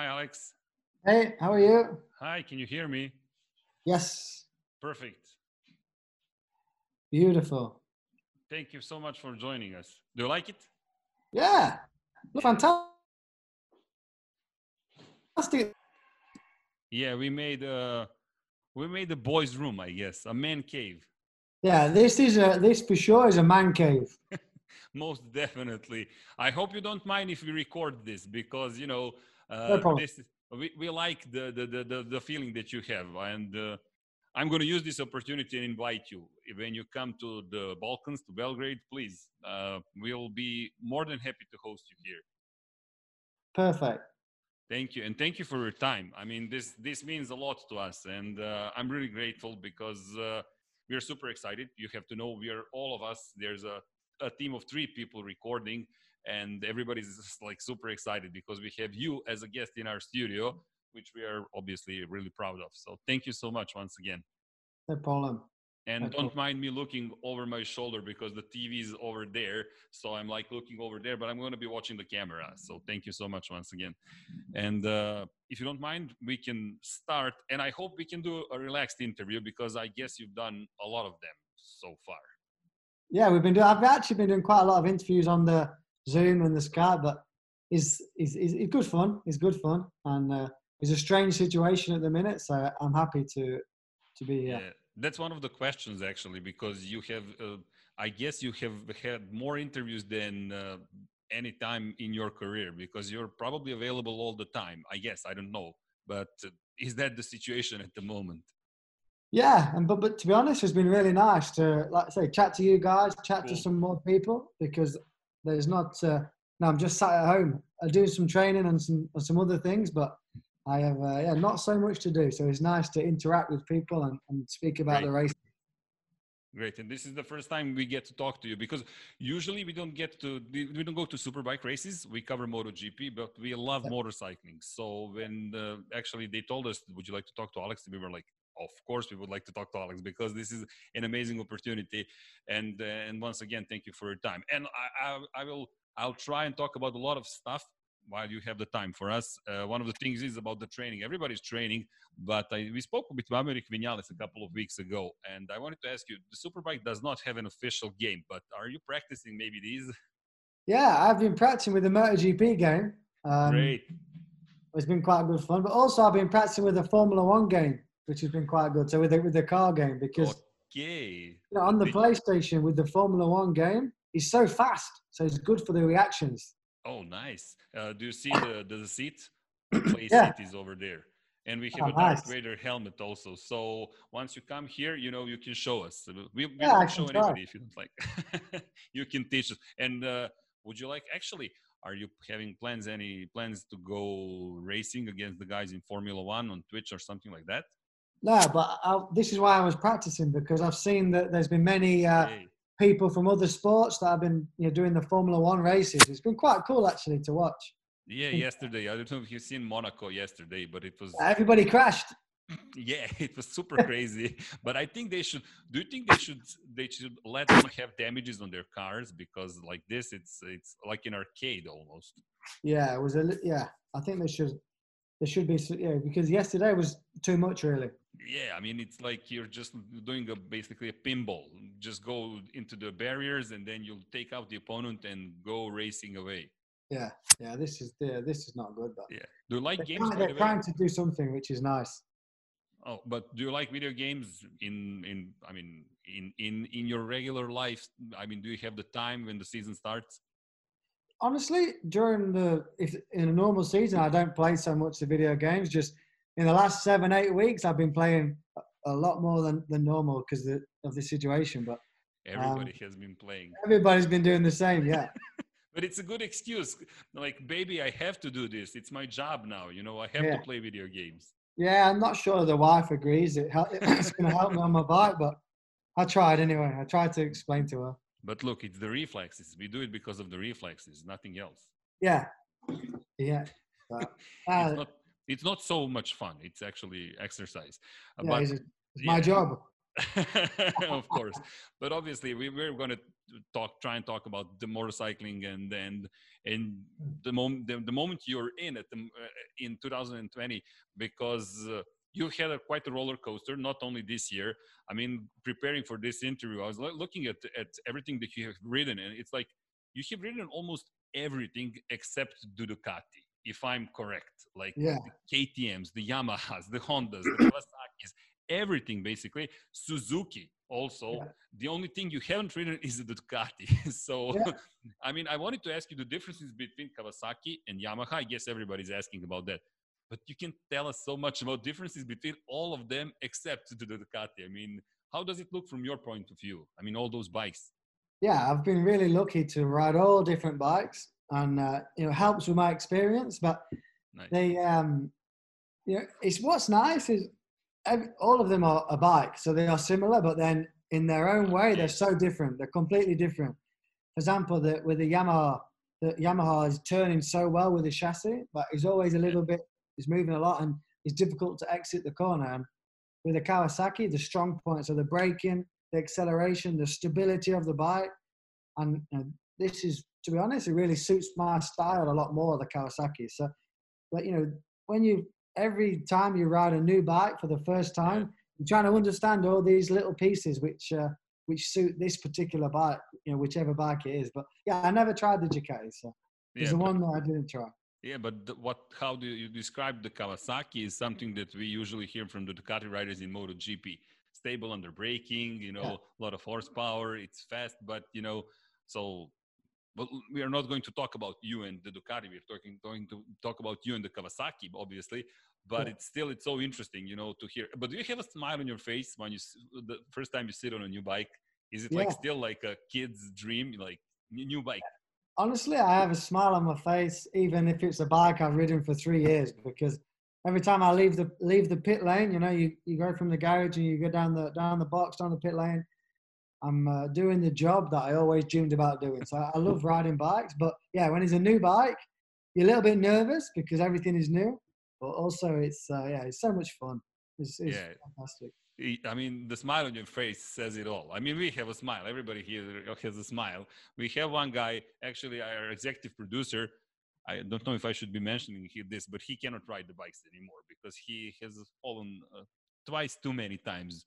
Hi, Alex. Hey, how are you? Hi, can you hear me? Yes, Perfect. beautiful. Thank you so much for joining us. Do you like it? Yeah, look fantastic. Yeah, we made uh we made a boys' room, I guess, a man cave. Yeah, this is a this for sure is a man cave. Most definitely. I hope you don't mind if we record this because you know No uh, problem. this we, we like the, the the the the feeling that you have and uh, I'm going to use this opportunity and invite you. When you come to the Balkans, to Belgrade, please, uh, we'll be more than happy to host you here. Perfect. Thank you, and thank you for your time. I mean, this this means a lot to us, and uh, I'm really grateful because uh, we are super excited. You have to know we are all of us. There's a a team of three people recording, and everybody's just like super excited because we have you as a guest in our studio, which we are obviously really proud of. So thank you so much once again. No problem. And Okay. don't mind me looking over my shoulder because the TV is over there. So I'm like looking over there, but I'm going to be watching the camera. So thank you so much once again. And uh, if you don't mind, we can start. And I hope we can do a relaxed interview because I guess you've done a lot of them so far. Yeah, we've been doing. I've actually been doing quite a lot of interviews on the Zoom and the Skype, but it's it's, it's, it's good fun. It's good fun, and uh, it's a strange situation at the minute. So I'm happy to to be here. Yeah, that's one of the questions actually, because you have, uh, I guess you have had more interviews than uh, any time in your career because you're probably available all the time. I guess I don't know, but uh, is that the situation at the moment? Yeah, and but but to be honest, it's been really nice to like I say chat to you guys, chat to some more people because there's not. Uh, no, I'm just sat at home. I do some training and some and some other things, but I have uh, yeah not so much to do. So it's nice to interact with people and, and speak about the race. Great, and this is the first time we get to talk to you because usually we don't get to we we don't go to superbike races. We cover MotoGP, but we love Yeah. motorcycling. So when uh, actually they told us, "Would you like to talk to Alex?" we were like, "Of course, we would like to talk to Alex because this is an amazing opportunity." And uh, and once again, thank you for your time. And I, I I will I'll try and talk about a lot of stuff while you have the time for us. Uh, one of the things is about the training. Everybody's training, but I, we spoke with Maverick Vinales a couple of weeks ago, and I wanted to ask you: the Superbike does not have an official game, but are you practicing maybe these? Yeah, I've been practicing with the MotoGP game. Um, Great. It's been quite good fun, but also I've been practicing with the Formula One game, which has been quite good. So with the, with the car game because Okay. you know, on the PlayStation with the Formula One game, it's so fast, so it's good for the reactions. Oh, nice. Uh, do you see the the seat? The play Yeah. seat is over there. And we have Oh, a Darth nice. Vader helmet also. So once you come here, you know you can show us. We, we Yeah, can show try. anybody if you don't like. you can teach us. And uh, would you like actually? Are you having plans? Any plans to go racing against the guys in Formula One on Twitch or something like that? No, but I, this is why I was practicing because I've seen that there's been many uh, people from other sports that have been you know, doing the Formula One races. It's been quite cool actually to watch. Yeah, yesterday. I don't know if you've seen Monaco yesterday, but it was Everybody crashed. yeah it was super crazy but i think they should do you think they should they should let them have damages on their cars because like this it's it's like an arcade almost Yeah, it was a yeah. I think they should there should be yeah because yesterday was too much really. yeah i mean it's like you're just doing a basically a pinball just go into the barriers and then you'll take out the opponent and go racing away Yeah, yeah. This is yeah, this is not good. But yeah do you like they're, games trying, they're trying to do something which is nice. oh but do you like video games in in i mean in in in your regular life i mean do you have the time when the season starts Honestly, during the if in a normal season, I don't play so much the video games. Just in the last seven eight weeks, I've been playing a- lot more than than normal because of the situation. But um, everybody has been playing everybody's been doing the same. Yeah. but it's a good excuse like baby i have to do this it's my job now you know i have to play video games Yeah, I'm not sure the wife agrees. It it's going to help me on my bike, but I tried anyway. I tried to explain to her. But look it's the reflexes we do it because of the reflexes nothing else Yeah, yeah. Uh, it's not it's not so much fun it's actually exercise Uh, yeah, but it's, it's my yeah. job. of course, but obviously we, we're going to talk, try and talk about the motorcycling and and and the moment the, the moment you're in at the, uh, in 2020 because. Uh, you had a quite a roller coaster not only this year. I mean preparing for this interview i was looking at at everything that you have written and it's like you have written almost everything except ducati if i'm correct. Like yeah. the ktms the yamahas the hondas the kawasaki's everything basically. Suzuki also. Yeah. the only thing you haven't written is the ducati. So yeah. i mean i wanted to ask you the differences between kawasaki and yamaha. I guess everybody's asking about that but you can tell us so much about differences between all of them except the Ducati. I mean, how does it look from your point of view? I mean, all those bikes. Yeah, I've been really lucky to ride all different bikes, and uh, you know, helps with my experience. But nice. they, um, you know, it's what's nice is every, all of them are a bike, so they are similar, but then in their own way, they're so different. They're completely different. For example, the, with the Yamaha, the Yamaha is turning so well with the chassis, but it's always a little bit He's moving a lot and it's difficult to exit the corner. And with the Kawasaki, the strong points are the braking, the acceleration, the stability of the bike. And you know, this is, to be honest, it really suits my style a lot more, the Kawasaki. So, but you know, when you, every time you ride a new bike for the first time, you're trying to understand all these little pieces which, uh, which suit this particular bike, you know, whichever bike it is. But yeah, I never tried the Ducati, so it's yeah, the one that I didn't try. Yeah, but the, what? How do you describe the Kawasaki? Is something that we usually hear from the Ducati riders in MotoGP. Stable under braking, you know, yeah. a lot of horsepower. It's fast, but you know, so. But we are not going to talk about you and the Ducati. We're talking going to talk about you and the Kawasaki, obviously. But yeah. it's still it's so interesting, you know, to hear. But do you have a smile on your face when you the first time you sit on a new bike? Is it yeah. like still like a kid's dream, like new bike? Honestly, I have a smile on my face, even if it's a bike I've ridden for three years, because every time I leave the leave the pit lane, you know, you, you go from the garage and you go down the down the box, down the pit lane. I'm uh, doing the job that I always dreamed about doing. So I love riding bikes, but yeah, when it's a new bike, you're a little bit nervous because everything is new, but also it's uh, yeah, it's so much fun. It's, it's yeah. fantastic. I mean, the smile on your face says it all. I mean, we have a smile. Everybody here has a smile. We have one guy, actually, our executive producer. I don't know if I should be mentioning this, but he cannot ride the bikes anymore because he has fallen uh, twice too many times,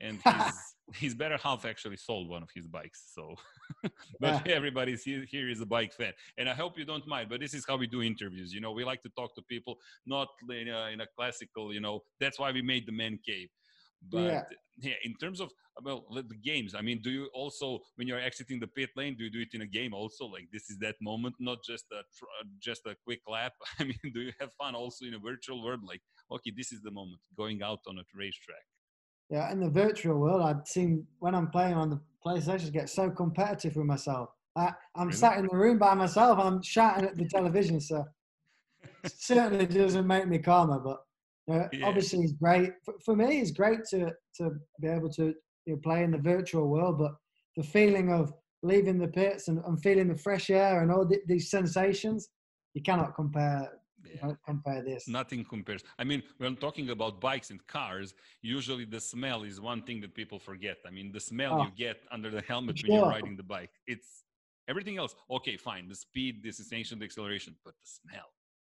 and his his better half actually sold one of his bikes. So, but yeah. everybody here is a bike fan, and I hope you don't mind. But this is how we do interviews. You know, we like to talk to people, not in a, in a classical. You know, that's why we made the man cave but yeah. yeah. in terms of uh, well the games, I mean, do you also when you're exiting the pit lane, do you do it in a game also? Like this is that moment, not just a uh, just a quick lap. I mean, do you have fun also in a virtual world? Like, okay, this is the moment going out on a racetrack. Yeah, in the virtual world, I've seen when I'm playing on the PlayStation get so competitive with myself. I, am really? sat in the room by myself. I'm shouting at the television, so certainly doesn't make me calmer. But uh, yeah. Obviously, it's great for, for, me. It's great to to be able to you know, play in the virtual world, but the feeling of leaving the pits and, and feeling the fresh air and all the, these sensations, you cannot compare. Yeah. compare this. Nothing compares. I mean, when talking about bikes and cars, usually the smell is one thing that people forget. I mean, the smell oh, you get under the helmet sure. when you're riding the bike. It's everything else. Okay, fine. The speed, the sensation, the acceleration, but the smell.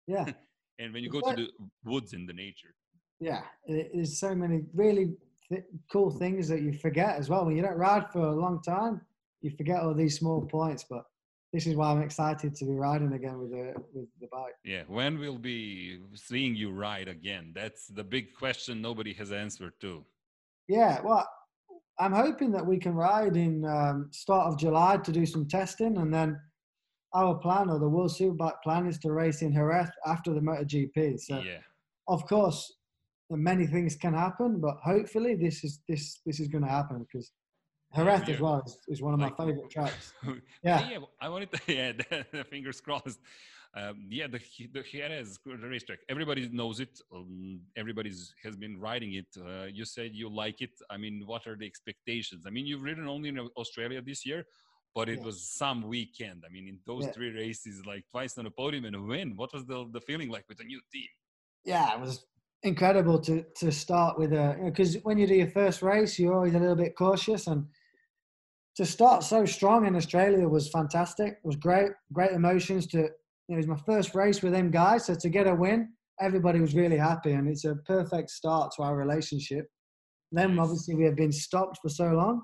Yeah. and when you go to the woods in the nature yeah there's so many really th- cool things that you forget as well when you don't ride for a long time you forget all these small points but this is why I'm excited to be riding again with the with the bike. Yeah, when we'll be seeing you ride again? That's the big question nobody has answered to. Yeah, well, I'm hoping that we can ride in um, start of July to do some testing, and then our plan or the World Superbike plan is to race in Jerez after the MotoGP. So, yeah. of course, many things can happen, but hopefully this is this this is going to happen because Jerez yeah, as well is, is one of like, my favorite tracks. Yeah, yeah, I wanted to. Yeah, the, fingers crossed. Um, yeah, the the Jerez the racetrack. Everybody knows it. Um, everybody has been riding it. Uh, you said you like it. I mean, what are the expectations? I mean, you've ridden only in Australia this year but it yeah. was some weekend. I mean, in those yeah. three races, like twice on a podium and a win. What was the the feeling like with a new team? Yeah, it was incredible to to start with a because when you do your first race, you're always a little bit cautious, and to start so strong in Australia was fantastic. It was great, great emotions. To it was my first race with them guys, so to get a win, everybody was really happy, and it's a perfect start to our relationship. Then Nice. obviously we have been stopped for so long,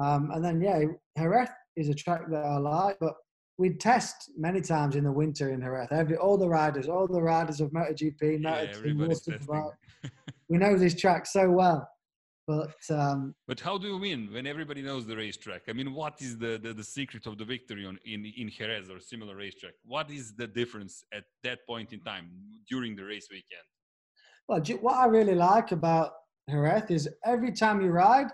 um, and then yeah, Jerez is a track that I like, but we test many times in the winter in Jerez. Every all the riders, all the riders of MotoGP, Yeah, Moto2, everybody's World testing. Superbike, we know this track so well. But um, But how do you win when everybody knows the racetrack? I mean, what is the, the, the secret of the victory on, in, in Jerez or similar racetrack? What is the difference at that point in time during the race weekend? well, what I really like about Jerez is every time you ride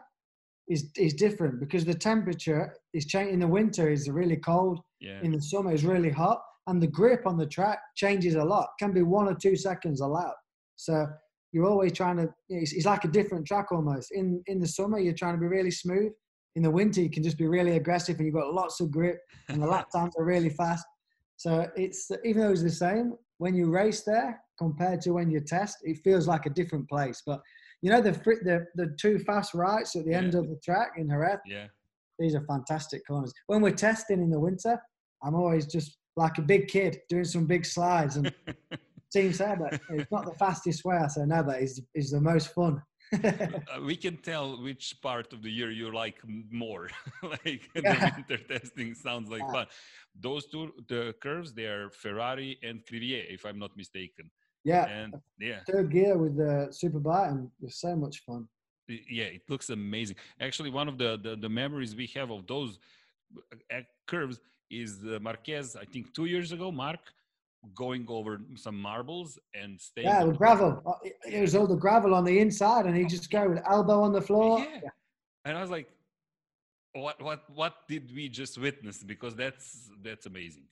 is is different because the temperature is changing. In the winter, is really cold. Yeah. In the summer, is really hot, and the grip on the track changes a lot. Can be one or two seconds allowed. So you're always trying to. It's, it's like a different track almost. In in the summer, you're trying to be really smooth. In the winter, you can just be really aggressive, and you've got lots of grip, and the lap times are really fast. So it's even though it's the same when you race there compared to when you test, it feels like a different place. But you know the the the two fast rights at the end Yeah. of the track in Jerez, yeah. these are fantastic corners. When we're testing in the winter, I'm always just like a big kid doing some big slides. And team said that it's not the fastest way. I said no, but it's, it's the most fun. Uh, we can tell which part of the year you like more. like Yeah. the winter testing sounds like Yeah. fun. Those two, the curves, they are Ferrari and Crivillé, if I'm not mistaken. Yeah, And yeah, third gear with the and it was so much fun. Yeah it looks amazing actually one of the the, the memories we have of those uh, curves is uh, marquez i think two years ago marc going over some marbles and staying Yeah, with gravel. Uh, It was all the gravel on the inside, and he just go with elbow on the floor. yeah. and i was like what what what did we just witness because that's that's amazing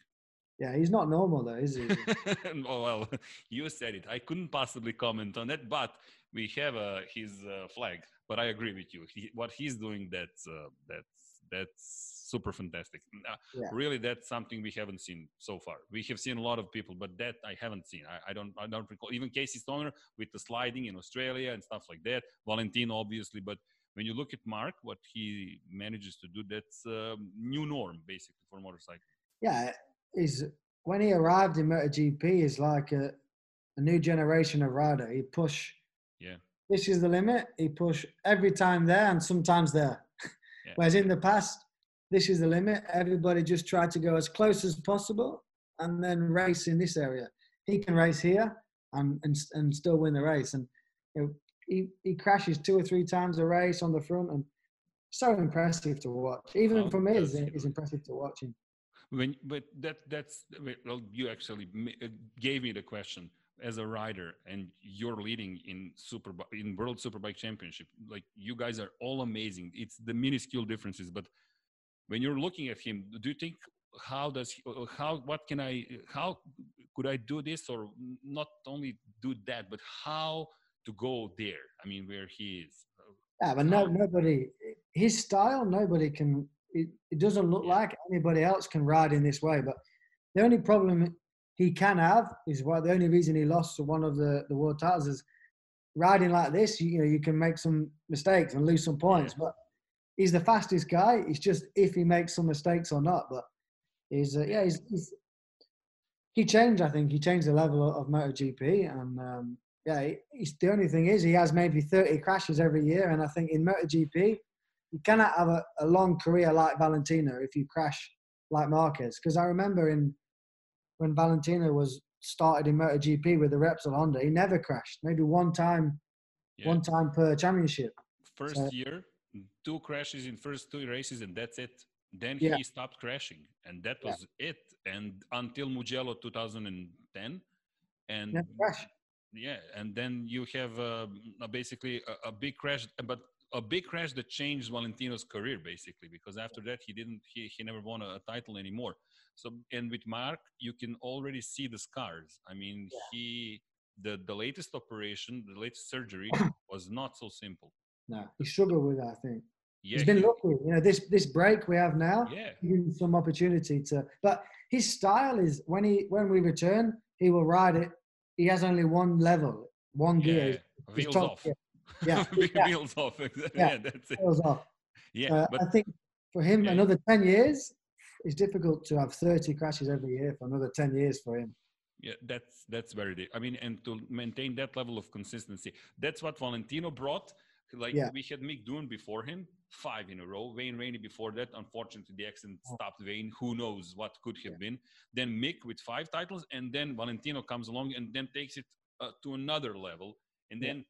Yeah, he's not normal though, is he? oh, well you said it. I couldn't possibly comment on that but we have uh, his uh, flag. But i agree with you. He, what he's doing that's uh, that's that's super fantastic. Uh, Yeah. really that's something we haven't seen so far. We have seen a lot of people but that i haven't seen. I, I don't i don't recall. Even casey stoner with the sliding in australia and stuff like that. Valentino obviously but when you look at marc what he manages to do that's um, new norm basically for motorcycle yeah, is when he arrived in MotoGP is like a, a new generation of rider. He push. Yeah. This is the limit. He push every time there and sometimes there. Yeah. Whereas in the past, this is the limit. Everybody just tried to go as close as possible and then race in this area. He can race here and and, and still win the race. And you know, he, he crashes two or three times a race on the front and so impressive to watch. Even Oh, for me, it's, impressive to watch him. When but that that's well you actually uh, gave me the question as a rider and you're leading in super in world superbike championship like you guys are all amazing it's the minuscule differences but when you're looking at him do you think how does he, uh, how what can i how could i do this or not only do that but how to go there i mean where he is Yeah, but no, nobody. His style, nobody can. It, it doesn't look Yeah. like anybody else can ride in this way. But the only problem he can have is why the only reason he lost to one of the the world titles is riding like this. You, you know, you can make some mistakes and lose some points, but he's the fastest guy. It's just if he makes some mistakes or not. But he's uh, yeah, he's, he's he changed. I think he changed the level of, of MotoGP, and um, yeah, he- he's, the only thing is he has maybe 30 crashes every year, and I think in MotoGP you cannot have a, a long career like Valentino if you crash like Marquez. Because I remember in when Valentino was started in MotoGP with the Repsol Honda, he never crashed. Maybe one time, Yeah. one time per championship. first So- year, two crashes in first two races, and that's it. Then Yeah. he stopped crashing, and that Yeah. was it. And until Mugello 2010, and yeah, and then you have uh, basically a, a big crash, but a big crash that changed Valentino's career basically because after that he didn't he, he never won a, a title anymore. So and with Marc you can already see the scars. I mean he the the latest operation, the latest surgery was not so simple. No, he struggled with that. I think Yeah, he's been he- lucky. You know, this this break we have now. Yeah, some opportunity to but his style is when he when we return he will ride it he has only one level one gear. Yeah, wheels off. gear. Yeah, Big yeah. wheels off. yeah. Yeah. that's it. Wheels off. Yeah, Uh, but I think for him, Yeah. another 10 years, it's difficult to have 30 crashes every year for another 10 years for him. Yeah, that's that's very. di- I mean, and to maintain that level of consistency, that's what Valentino brought. Like Yeah. we had Mick Doohan before him, five in a row. Wayne Rainey before that. Unfortunately, the accident Oh. stopped Wayne. Who knows what could have Yeah. been? Then Mick with five titles, and then Valentino comes along and then takes it uh, to another level. And then m-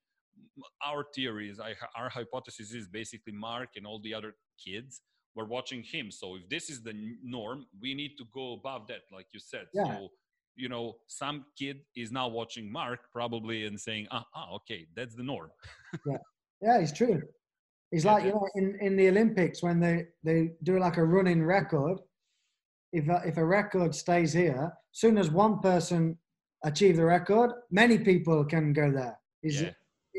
our theory is, I, our hypothesis is basically Marc and all the other kids were watching him. So if this is the norm, we need to go above that, like you said. Yeah. So you know, some kid is now watching Marc probably and saying, ah, ah okay, that's the norm. Yeah, it's true. It's Yeah, like, you know, in, in the Olympics when they, they do like a running record, if a, if a record stays here, soon as one person achieve the record, many people can go there. Is yeah.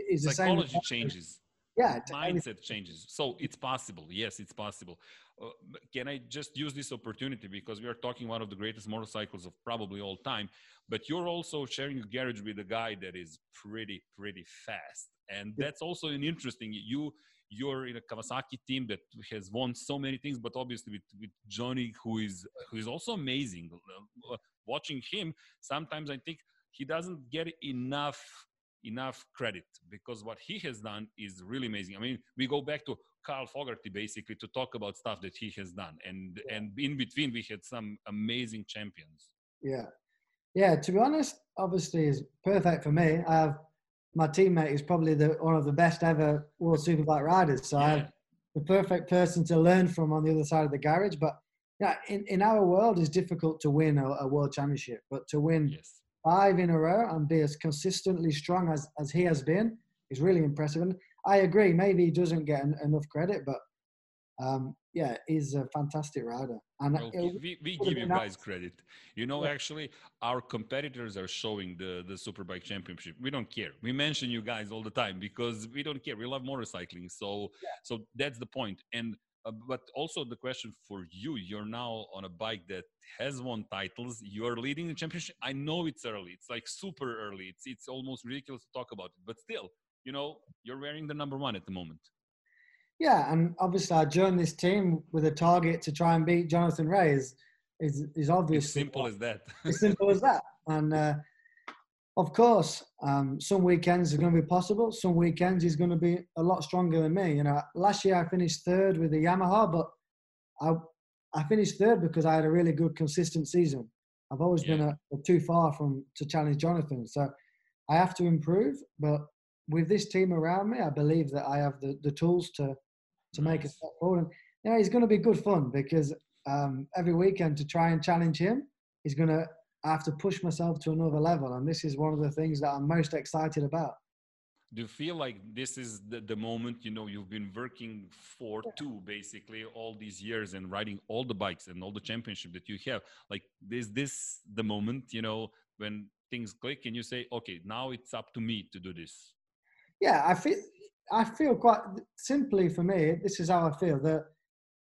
It's the same. Psychology changes. Yeah, mindset changes. So it's possible. Yes, it's possible. Uh, can I just use this opportunity because we are talking one of the greatest motorcycles of probably all time, but you're also sharing a garage with a guy that is pretty pretty fast, and that's also an interesting. You you're in a Kawasaki team that has won so many things, but obviously with, with Johnny, who is who is also amazing. Uh, watching him, sometimes I think he doesn't get enough enough credit because what he has done is really amazing. I mean, we go back to Carl Fogarty basically to talk about stuff that he has done, and and in between we had some amazing champions. Yeah. Yeah, to be honest, obviously is perfect for me. I have my teammate is probably the one of the best ever World Superbike riders. So I Yeah. have the perfect person to learn from on the other side of the garage. But yeah, in, in our world it's difficult to win a, a world championship, but to win Yes. Five in a row and be as consistently strong as, as he has been is really impressive. And I agree, maybe he doesn't get en- enough credit, but um, yeah, he's a fantastic rider. And it- we, we give you guys nice. credit. You know, Yeah. actually, our competitors are showing the the Superbike Championship. We don't care. We mention you guys all the time because we don't care. We love motorcycling. So, so that's the point. And uh, but also the question for you: You're now on a bike that has won titles. You're leading the championship. I know it's early. It's like super early. It's it's almost ridiculous to talk about it. But still, you know, you're wearing the number one at the moment. Yeah, and obviously I joined this team with a target to try and beat Jonathan Rea. Is is, is obvious. Simple as that. as simple as that. And uh, of course, um, some weekends are going to be possible. Some weekends he's going to be a lot stronger than me. You know, last year I finished third with the Yamaha, but I I finished third because I had a really good consistent season. I've always been a, a too far from to challenge Jonathan, so I have to improve. But with this team around me, I believe that I have the, the tools to to make a Nice. step forward. And, you know, it's going to be good fun because um, every weekend to try and challenge him is going to have to push myself to another level. And this is one of the things that I'm most excited about. do you feel like this is the, the moment you know you've been working for two basically all these years and riding all the bikes and all the championship that you have like is this the moment you know when things click and you say okay now it's up to me to do this Yeah, I feel I feel quite simply for me. This is how I feel that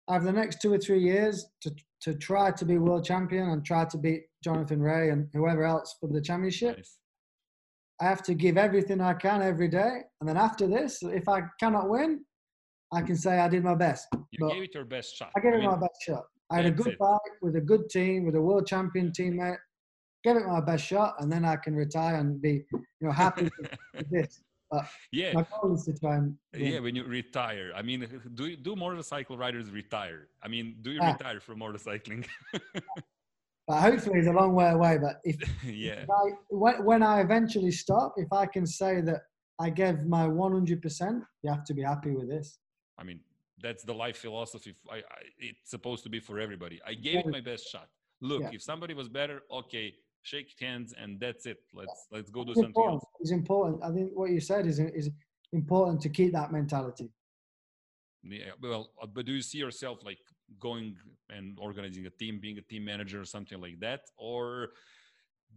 I have the next two or three years to to try to be world champion and try to beat Jonathan Rea and whoever else for the championship. Nice. I have to give everything I can every day, and then after this, if I cannot win, I can say I did my best. you But gave it your best shot I gave I it my best shot. I had a good it. bike with a good team, with a world champion teammate. Give it my best shot, and then I can retire and be, you know, happy with, with this. yeah My goal is to try and win. yeah when you retire i mean do do motorcycle riders retire i mean do you Ah. retire from motorcycling But hopefully, it's a long way away. But if, yeah if I, when, when I eventually stop, if I can say that I gave my 100%, you have to be happy with this. I mean, that's the life philosophy. I, I, it's supposed to be for everybody. I gave it my best shot. Look, Yeah. if somebody was better, okay, shake hands and that's it. Let's let's go do It's something important. else. It's important. I think what you said is, is important to keep that mentality. Yeah, well, uh, but do you see yourself like going and organizing a team, being a team manager or something like that, or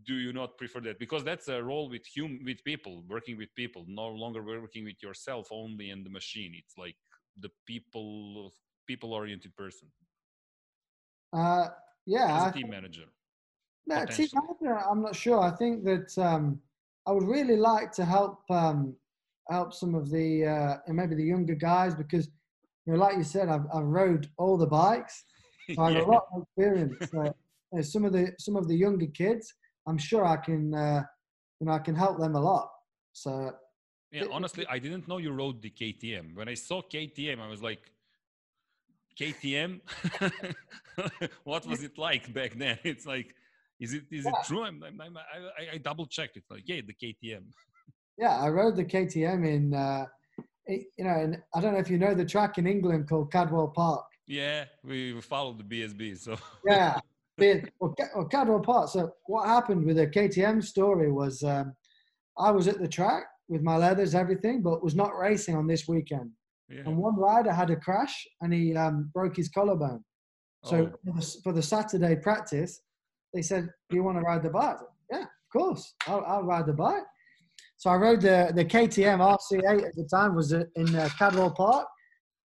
do you not prefer that? Because that's a role with hum with people, working with people, no longer working with yourself only and the machine. It's like the people people oriented person Uh, yeah, as a team manager. No, team manager, I'm not sure. I think that um, I would really like to help um, help some of the uh, maybe the younger guys because you know, like you said, I've I've rode all the bikes, so I have Yeah. a lot of experience. So, uh, some of the some of the younger kids, I'm sure I can uh, you know I can help them a lot. So Yeah, it- honestly, I didn't know you rode the KTM. When I saw KTM, I was like, KTM? what was it like back then? It's like, is it is it true? I'm, I'm, I'm, I, I- I double checked. it. like, yeah, the KTM. yeah, I rode the KTM in uh, you know, and I don't know if you know the track in England called Cadwell Park. Yeah, we we followed the BSB. So yeah. Well, Cadwell Park. So what happened with the KTM story was um, I was at the track with my leathers, everything, but was not racing on this weekend. yeah. And one rider had a crash and he um, broke his collarbone. So Oh, for, the, for the Saturday practice, they said, "Do you want to ride the bike?" Said, yeah, of course, I'll, I'll ride the bike. So I rode the the KTM RC8 at the time was in uh, Cadwell Park,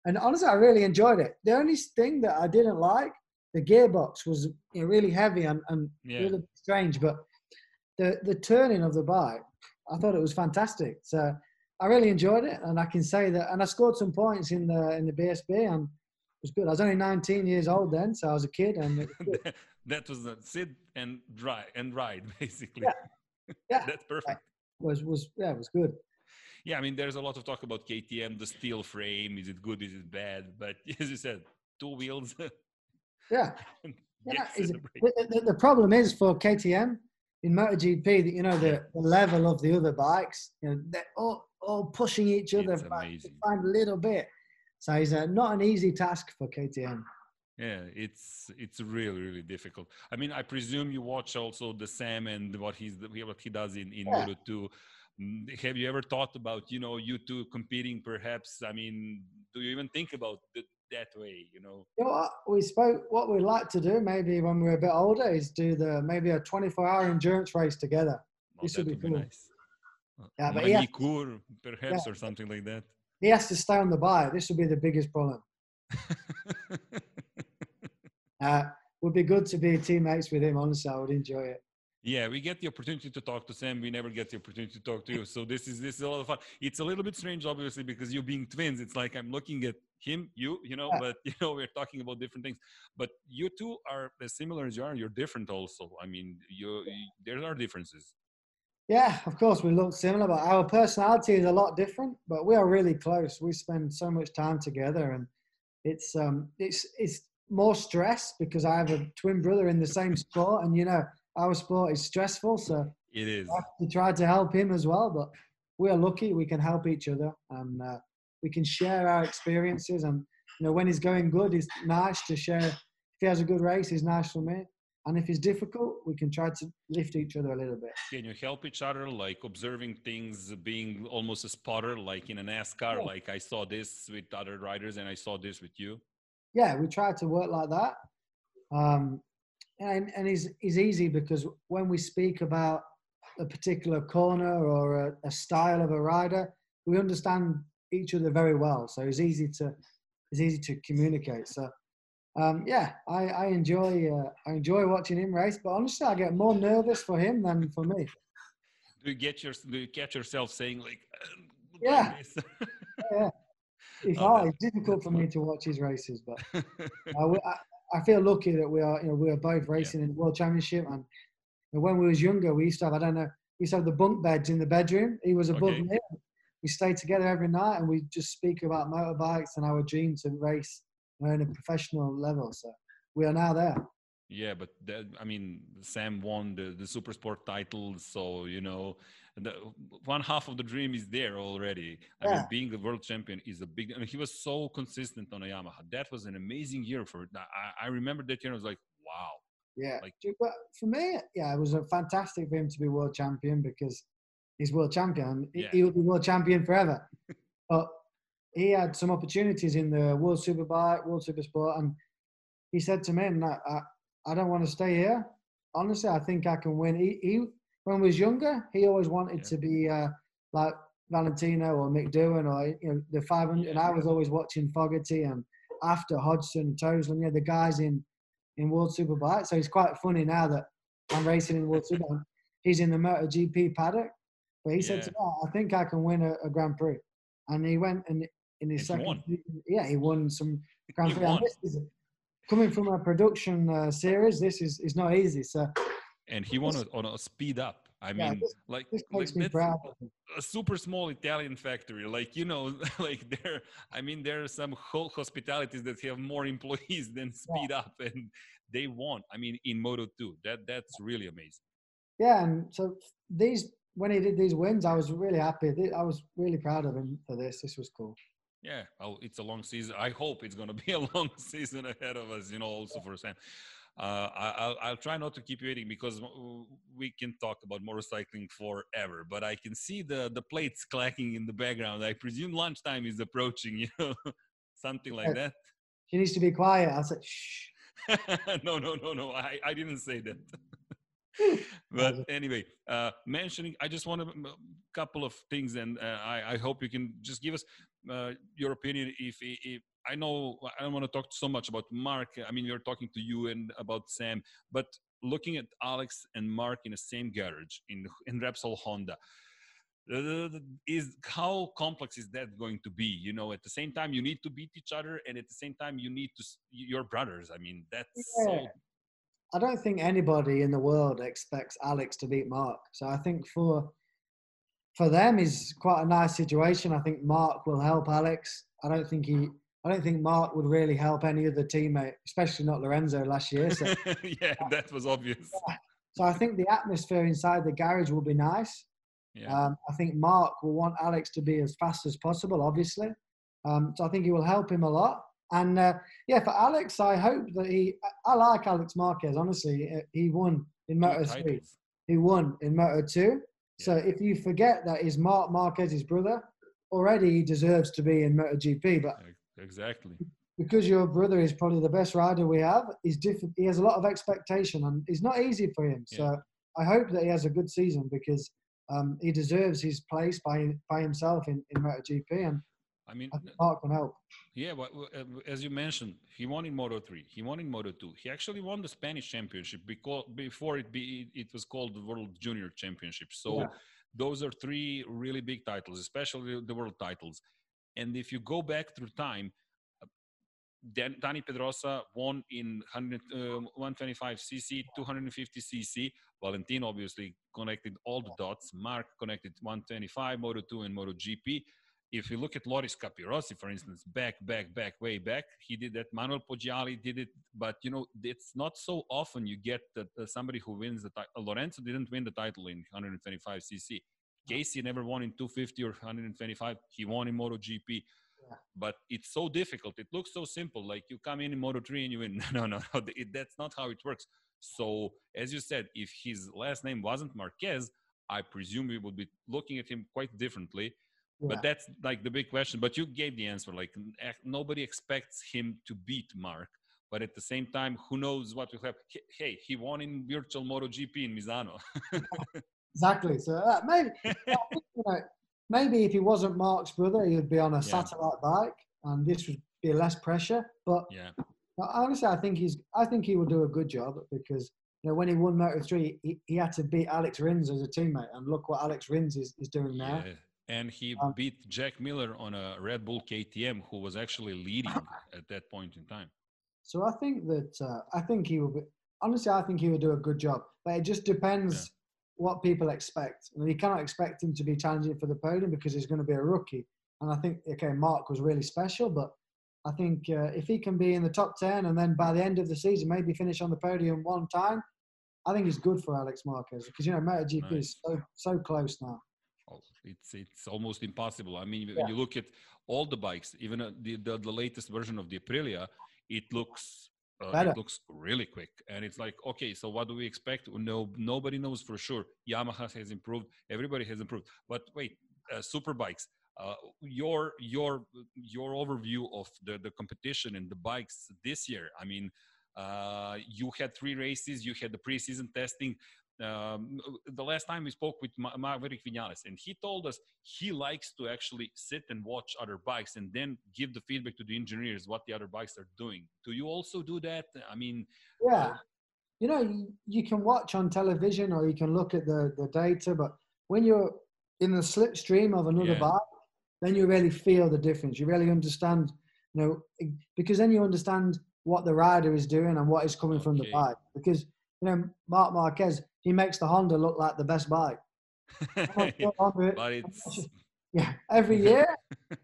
and honestly, I really enjoyed it. The only thing that I didn't like, the gearbox was you know, really heavy and, and Yeah. really strange, but the the turning of the bike, I thought it was fantastic. So I really enjoyed it, and I can say that. And I scored some points in the in the BSB, and it was good. I was only 19 years old then, so I was a kid, and it was good. that was a sit and dry and ride basically. Yeah. Yeah. That's perfect. was was yeah, it was good. Yeah, I mean, there's a lot of talk about KTM, the steel frame. Is it good? Is it bad? But as you said, two wheels. Yeah, yeah. is- the the, problem is for KTM in MotoGP that you know the, the level of the other bikes, you know, they're all, all pushing each other It's back to amazing. find a little bit. So it's uh, not an easy task for KTM. Yeah, it's it's really really difficult. I mean, I presume you watch also the Sam and what he's what he does in in Yeah. Two. Mm, Have you ever thought about you know you two competing? Perhaps I mean, do you even think about it that way? You know, You know what we spoke. What we'd like to do maybe when we're a bit older is do the maybe a 24-hour endurance race together. Oh, This would be would be cool. nice. Uh, Yeah, but he has- perhaps, or something like that. He has to stay on the bike. This would be the biggest problem. Uh, would be good to be teammates with him. Honestly, I would enjoy it. Yeah, we get the opportunity to talk to Sam. We never get the opportunity to talk to you. So this is this is a lot of fun. It's a little bit strange, obviously, because you being twins. It's like I'm looking at him, you, you know, Yeah. but you know we're talking about different things. But you two are as similar as you are. You're different, also. I mean, you, you there are differences. Yeah, of course, we look similar, but our personality is a lot different. But we are really close. We spend so much time together, and it's um, it's it's more stress because I have a twin brother in the same sport, and you know our sport is stressful, so It is. To try to help him as well. But we are lucky; we can help each other, and uh, we can share our experiences. And you know, when he's going good, it's nice to share. If he has a good race, it's nice for me. And if it's difficult, we can try to lift each other a little bit. Can you help each other, like observing things, being almost a spotter, like in an NASCAR? Yeah. Like I saw this with other riders, and I saw this with you. Yeah, we try to work like that. Um, and and it's, it's easy because when we speak about a particular corner or a, a style of a rider, we understand each other very well. So it's easy to it's easy to communicate. So um, yeah, I, I enjoy uh, I enjoy watching him race. But honestly, I get more nervous for him than for me. Do you get your do you catch yourself saying like, "Um, like Yeah. This?" It's Oh, hard. It's difficult for me to watch his races, but I, I, I feel lucky that we are, you know, we are both racing in the World Championship. And when we was younger, we used to have, I don't know, we used to have the bunk beds in the bedroom. He was above Okay. me. We stayed together every night and we just speak about motorbikes and our dream to race you in a professional level. So we are now there. Yeah, but that, I mean, Sam won the, the super sport title, so you know, the, one half of the dream is there already. I mean, being the world champion is a big. I mean, he was so consistent on a Yamaha. That was an amazing year for. I, I remember that year. I was like, wow. Yeah. Like- but for me, yeah, it was a fantastic for him to be world champion because he's world champion. He- Yeah. He will be world champion forever. but he had some opportunities in the World Superbike, World Supersport, and he said to me, "No, I, I don't want to stay here. Honestly, I think I can win." He, he when he was younger, he always wanted Yeah. to be uh, like Valentino or Mick Doohan or you know the 500. And I was always watching Fogarty and after Hodgson, Toseland, you know the guys in in World Superbike. So it's quite funny now that I'm racing in World Superbike. He's in the MotoGP paddock. But he said, to me, "Oh, I think I can win a, a Grand Prix. And he went and in his And second won. yeah, he won some Grand Prix. And won. this is, coming from a production uh, series, this is, is not easy. So and he won it on a speed up. I Yeah, mean, this- like, this like me that's proud. of him. a super small Italian factory. Like you know, like there. I mean, there are some whole hospitalities that have more employees than Speed Up, and they won. I mean, in Moto Two, that that's really amazing. Yeah, and so these when he did these wins, I was really happy. I was really proud of him for this. This was cool. Yeah, well, it's a long season. I hope it's going to be a long season ahead of us. You know, also for Sam. Uh, I, I'll, I'll try not to keep you waiting because we can talk about motorcycling forever. But I can see the the plates clacking in the background. I presume lunchtime is approaching. You know, something like that. She needs to be quiet. I said, shh. no, no, no, no. I, I didn't say that. but anyway, uh, mentioning, I just want a couple of things, and uh, I, I hope you can just give us uh, your opinion. If, if I know I don't want to talk so much about Marc. I mean, we're talking to you and about Sam, but looking at Alex and Marc in the same garage in in Repsol Honda. Uh, is how complex is that going to be you know at the same time you need to beat each other and at the same time you need to your brothers i mean that's so Yeah. I don't think anybody in the world expects Alex to beat Marc. So I think for for them is quite a nice situation. I think Marc will help Alex. I don't think he. I don't think Marc would really help any other teammate, especially not Lorenzo last year. So, yeah, that was obvious. so I think the atmosphere inside the garage will be nice. Yeah, Um, I think Marc will want Alex to be as fast as possible, obviously. Um, so I think he will help him a lot. And uh, yeah, for Alex, I hope that he. I like Alex Marquez. Honestly, he won in Moto three. He won in Moto two. So Yeah. if you forget that is Marc Marquez's brother, already he deserves to be in MotoGP. But Exactly. because your brother is probably the best rider we have, he's different. He has a lot of expectation, and it's not easy for him. So I hope that he has a good season because um, he deserves his place by by himself in, in MotoGP, and I mean, I think Marc can help. yeah, but uh, as you mentioned, he won in Moto 3. He won in Moto 2. He actually won the Spanish championship because before it be it was called the World Junior Championship. So Yeah. those are three really big titles, especially the world titles. And if you go back through time, Dan, Dani Pedrosa won in 100, uh, 125cc, 250cc. Valentin obviously connected all the dots. Marc connected 125, Moto 2, and Moto GP. If you look at Loris Capirossi, for instance, back, back, back, way back, he did that. Manuel Poggiali did it, but you know it's not so often you get that uh, somebody who wins the title. Lorenzo didn't win the title in 125cc. Casey never won in 250 or 125. He won in MotoGP. But it's so difficult. It looks so simple. Like you come in in Moto 3 and you win. No, no, no. it- that's not how it works. So, as you said, if his last name wasn't Marquez, I presume we would be looking at him quite differently. Yeah. But that's like the big question. But you gave the answer. Like nobody expects him to beat Marc. But at the same time, who knows what will happen? Hey, he won in virtual MotoGP in Misano. Exactly. So uh, maybe you know, maybe if he wasn't Marc's brother, he would be on a Yeah. satellite bike, and this would be less pressure. But yeah. Honestly, I think he's. I think he will do a good job because you know when he won Moto three, he, he had to beat Alex Rins as a teammate, and look what Alex Rins is, is doing now. Yeah. And he Um, beat Jack Miller on a Red Bull KTM, who was actually leading at that point in time. So I think that uh, I think he will be. Honestly, I think he will do a good job, but it just depends what people expect. And you cannot expect him to be challenging for the podium because he's going to be a rookie. And I think okay, Marc was really special, but I think uh, if he can be in the top ten and then by the end of the season maybe finish on the podium one time, I think it's good for Alex Marquez because you know MotoGP is so so close now. Oh, It's it's almost impossible. I mean, when Yeah. you look at all the bikes, even uh, the, the the latest version of the Aprilia, it looks uh, it looks really quick, and it's like, okay, so what do we expect? No, nobody knows for sure. Yamaha has improved. Everybody has improved. But wait, uh, super bikes. Uh, your your your overview of the the competition and the bikes this year. I mean, uh, you had three races. You had the preseason testing um, the last time we spoke with Maverick Vinales, and he told us he likes to actually sit and watch other bikes and then give the feedback to the engineers what the other bikes are doing. Do you also do that? I mean, Yeah, you know you, can watch on television or you can look at the the data, but when you're in the slipstream of another Yeah. bike, then you really feel the difference. You really understand, you know, because then you understand what the rider is doing and what is coming from the bike. Because you know, Marc Marquez, he makes the Honda look like the best bike. Honda- Honda- but it's yeah, every year,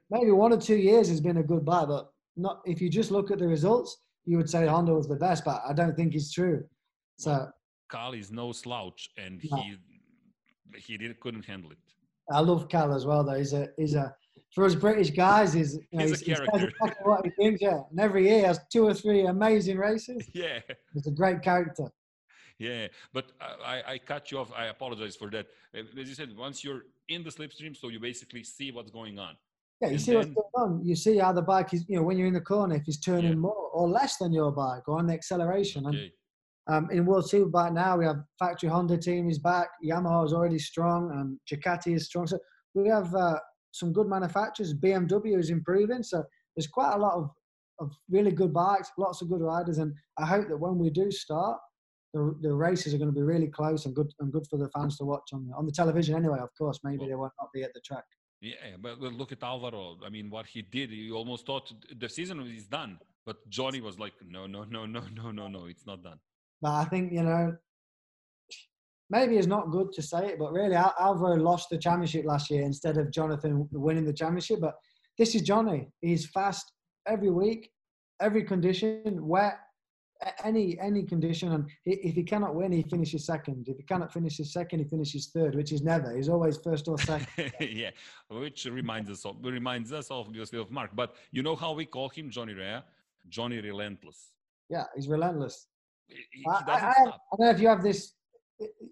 maybe one or two years has been a good buy, but not if you just look at the results, you would say Honda was the best, but I don't think it's true. So Cal is no slouch, and No. he he did, couldn't handle it. I love Cal as well, though. He's a he's a for us British guys, he's you know, He's a he's- he says character. exactly what he thinks, yeah. And every year he has two or three amazing races. Yeah, He's a great character. Yeah. But I, I- cut you off. I apologize for that. Uh, As you said, once you're in the slipstream, so you basically see what's going on. Yeah, you And see what's going on. You see how the bike is, you know, when you're in the corner, if he's turning Yeah. more or less than your bike or on the acceleration. And Um, in World Superbike now, we have factory Honda team is back. Yamaha is already strong, and Ducati is strong. So we have uh, some good manufacturers. BMW is improving. So there's quite a lot of, of really good bikes, lots of good riders, and I hope that when we do start, the, the races are going to be really close and good and good for the fans to watch on the, on the television. Anyway, of course, maybe Well- they won't not be at the track. Yeah, but look at Alvaro. I mean, what he did, you almost thought the season is done. But Johnny was like, no, no, no, no, no, no, no, it's not done. But I think you know, maybe it's not good to say it, but really, Al- Alvaro lost the championship last year instead of Jonathan winning the championship. But this is Johnny. He's fast every week, every condition, wet, any any condition. And if he cannot win, he finishes second. If he cannot finish his second, he finishes third, which is never. He's always first or second. yeah, which reminds us of reminds us obviously of Marc. But you know how we call him Johnny Rea? Johnny Relentless. yeah, he's relentless. He, he I, I, doesn't I, stop. I don't know if you have this,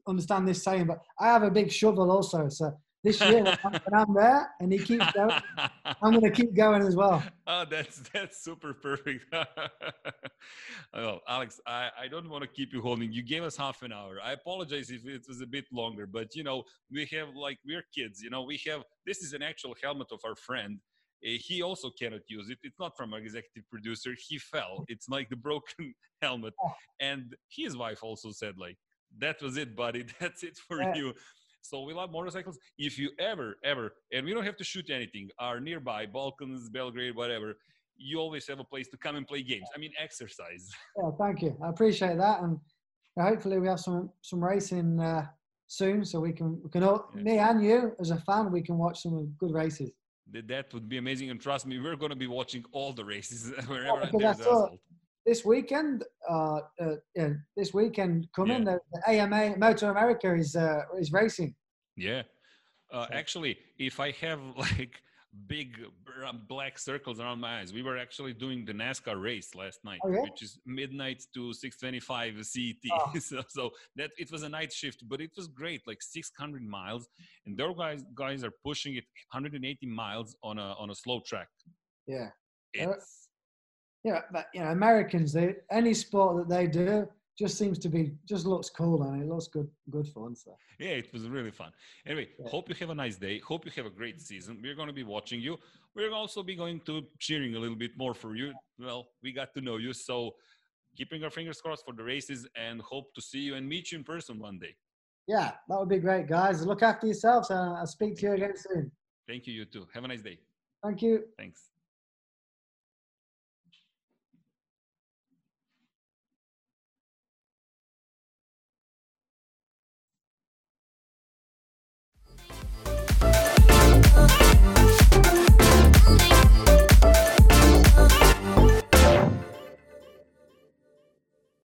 understand this saying, but I have a big shovel also. So this year, when I'm, when I'm there and he keeps going, I'm going to keep going as well. oh, that's that's super perfect. oh, Alex, I, I don't want to keep you holding. You gave us half an hour. I apologize if it was a bit longer, but you know we have like we're kids. You know we have this is an actual helmet of our friend. Uh, he also cannot use it. It's not from our executive producer. He fell. It's like the broken helmet, and his wife also said like that was it, buddy. That's it for Yeah. you. So we love motorcycles. If you ever, ever, and we don't have to shoot anything, are nearby, Balkans, Belgrade, whatever, you always have a place to come and play games. I mean, exercise. Yeah, thank you. I appreciate that, and hopefully we have some some racing uh, soon, so we can we can all, Yeah. me and you as a fan, we can watch some good races. That, would be amazing. And trust me, we're going to be watching all the races wherever because there's asphalt. This weekend, uh, uh, yeah, this weekend coming, Yeah. the, the AMA MotoAmerica is uh, is racing. Yeah. Uh, actually, if I have like big um, black circles around my eyes, we were actually doing the NASCAR race last night, Oh, yeah? which is midnight to 625 CET. Oh. so, so that it was a night shift, but it was great, like 600 miles. And their guys guys are pushing it 180 miles on a on a slow track. Yeah, Uh, It's yeah, but you know, Americans, they any sport that they do just seems to be just looks cool and it looks good good fun. So yeah, it was really fun. Anyway, Yeah. hope you have a nice day. Hope you have a great season. We're going to be watching you. We're also be going to cheering a little bit more for you. Well, we got to know you, so keeping our fingers crossed for the races and hope to see you and meet you in person one day. yeah, that would be great, guys. Look after yourselves, and I'll speak to you again soon. Thank you, you too. Have a nice day. Thank you. Thanks.